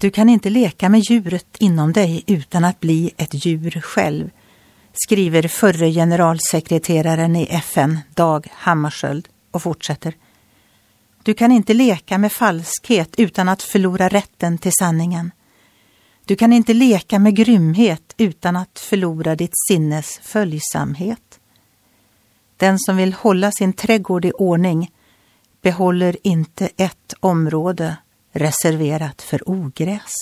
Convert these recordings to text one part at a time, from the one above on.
Du kan inte leka med djuret inom dig utan att bli ett djur själv, skriver förre generalsekreteraren i FN, Dag Hammarskjöld, och fortsätter. Du kan inte leka med falskhet utan att förlora rätten till sanningen. Du kan inte leka med grymhet utan att förlora ditt sinnes följsamhet. Den som vill hålla sin trädgård i ordning behåller inte ett område reserverat för ogräs.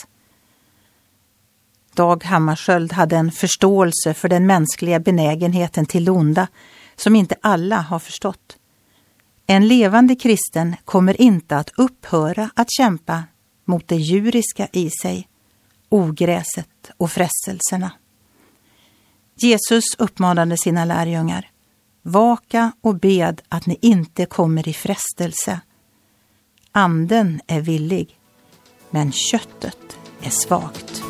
Dag Hammarskjöld hade en förståelse för den mänskliga benägenheten till onda som inte alla har förstått. En levande kristen kommer inte att upphöra att kämpa mot det djuriska i sig, ogräset och frestelserna. Jesus uppmanade sina lärjungar. Vaka och bed att ni inte kommer i frestelse. Anden är villig, men köttet är svagt.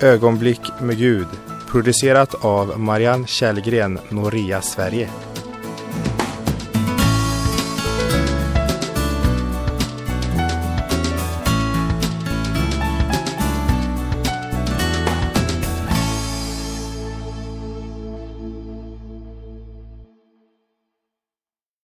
Ögonblick med Gud producerat av Marianne Källgren, Noria Sverige.